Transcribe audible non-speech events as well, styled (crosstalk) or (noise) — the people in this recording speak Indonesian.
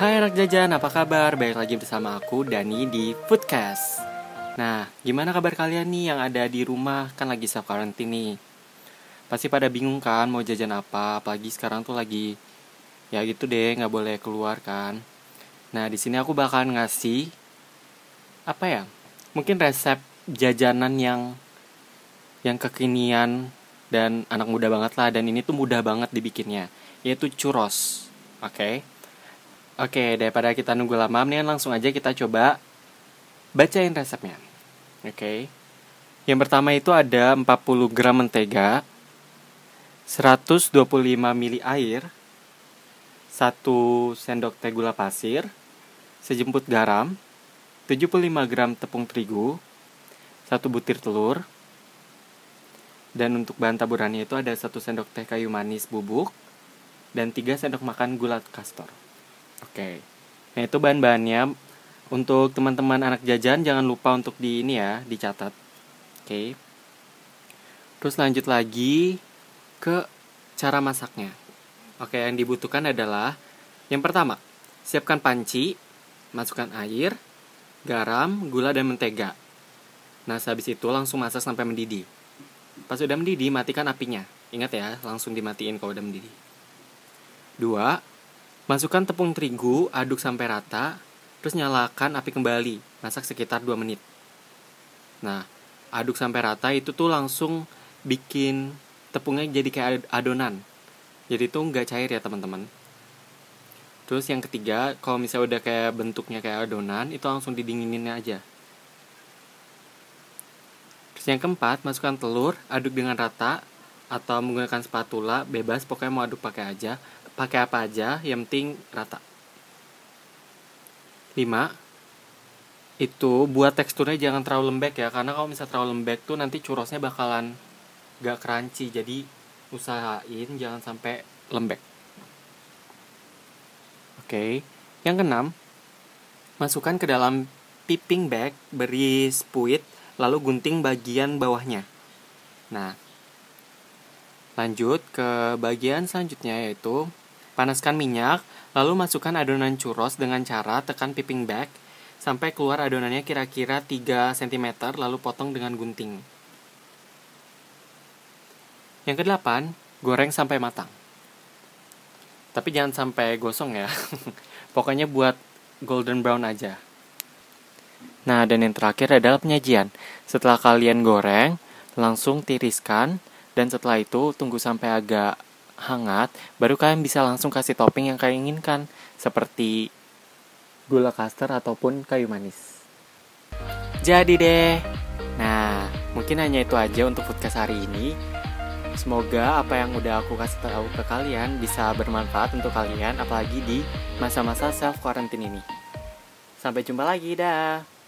Hai anak jajan, apa kabar? Baik lagi bersama aku, Dani, di Foodcast Nah, gimana kabar kalian nih yang ada di rumah? Kan lagi self quarantine nih Pasti pada bingung kan mau jajan apa? Apalagi sekarang tuh lagi Ya gitu deh, nggak boleh keluar kan Nah, di sini aku bakalan ngasih Apa ya? Mungkin resep jajanan yang Yang kekinian dan anak muda banget lah dan ini tuh mudah banget dibikinnya yaitu churros oke okay? Oke daripada kita nunggu lama mendingan langsung aja kita coba bacain resepnya oke yang pertama itu ada 40 gram mentega 125 ml air 1 sendok teh gula pasir sejemput garam 75 gram tepung terigu 1 butir telur dan untuk bahan taburannya itu ada satu sendok teh kayu manis bubuk dan tiga sendok makan gula kastor. Oke. Nah itu bahan-bahannya. Untuk teman-teman anak jajan jangan lupa untuk di ini ya dicatat. Oke. Terus lanjut lagi ke cara masaknya. Oke, yang dibutuhkan adalah yang pertama, siapkan panci, masukkan air, garam, gula dan mentega. Nah, habis itu langsung masak sampai mendidih. Pas udah mendidih, matikan apinya. Ingat ya, langsung dimatiin kalau udah mendidih. Dua, masukkan tepung terigu, aduk sampai rata, terus nyalakan api kembali, masak sekitar 2 menit. Nah, aduk sampai rata itu tuh langsung bikin tepungnya jadi kayak adonan. Jadi tuh nggak cair ya teman-teman. Terus yang ketiga, kalau misalnya udah kayak bentuknya kayak adonan, itu langsung didinginin aja. Terus yang keempat, masukkan telur, aduk dengan rata atau menggunakan spatula, bebas pokoknya mau aduk pakai aja, pakai apa aja, yang penting rata. 5. Itu buat teksturnya jangan terlalu lembek ya, karena kalau misalnya terlalu lembek tuh nanti churrosnya bakalan gak crunchy, jadi usahain jangan sampai lembek. Oke, yang keenam, masukkan ke dalam piping bag beri spuit lalu gunting bagian bawahnya. Nah, lanjut ke bagian selanjutnya yaitu panaskan minyak, lalu masukkan adonan churros dengan cara tekan piping bag sampai keluar adonannya kira-kira 3 cm lalu potong dengan gunting. Yang kedelapan, goreng sampai matang. Tapi jangan sampai gosong ya. (laughs) Pokoknya buat golden brown aja. Nah, dan yang terakhir adalah penyajian. Setelah kalian goreng, langsung tiriskan, dan setelah itu tunggu sampai agak hangat, baru kalian bisa langsung kasih topping yang kalian inginkan, seperti gula kastar ataupun kayu manis. Jadi deh. Nah, mungkin hanya itu aja untuk podcast hari ini. Semoga apa yang udah aku kasih tahu ke kalian bisa bermanfaat untuk kalian, apalagi di masa-masa self quarantine ini. Sampai jumpa lagi, dah.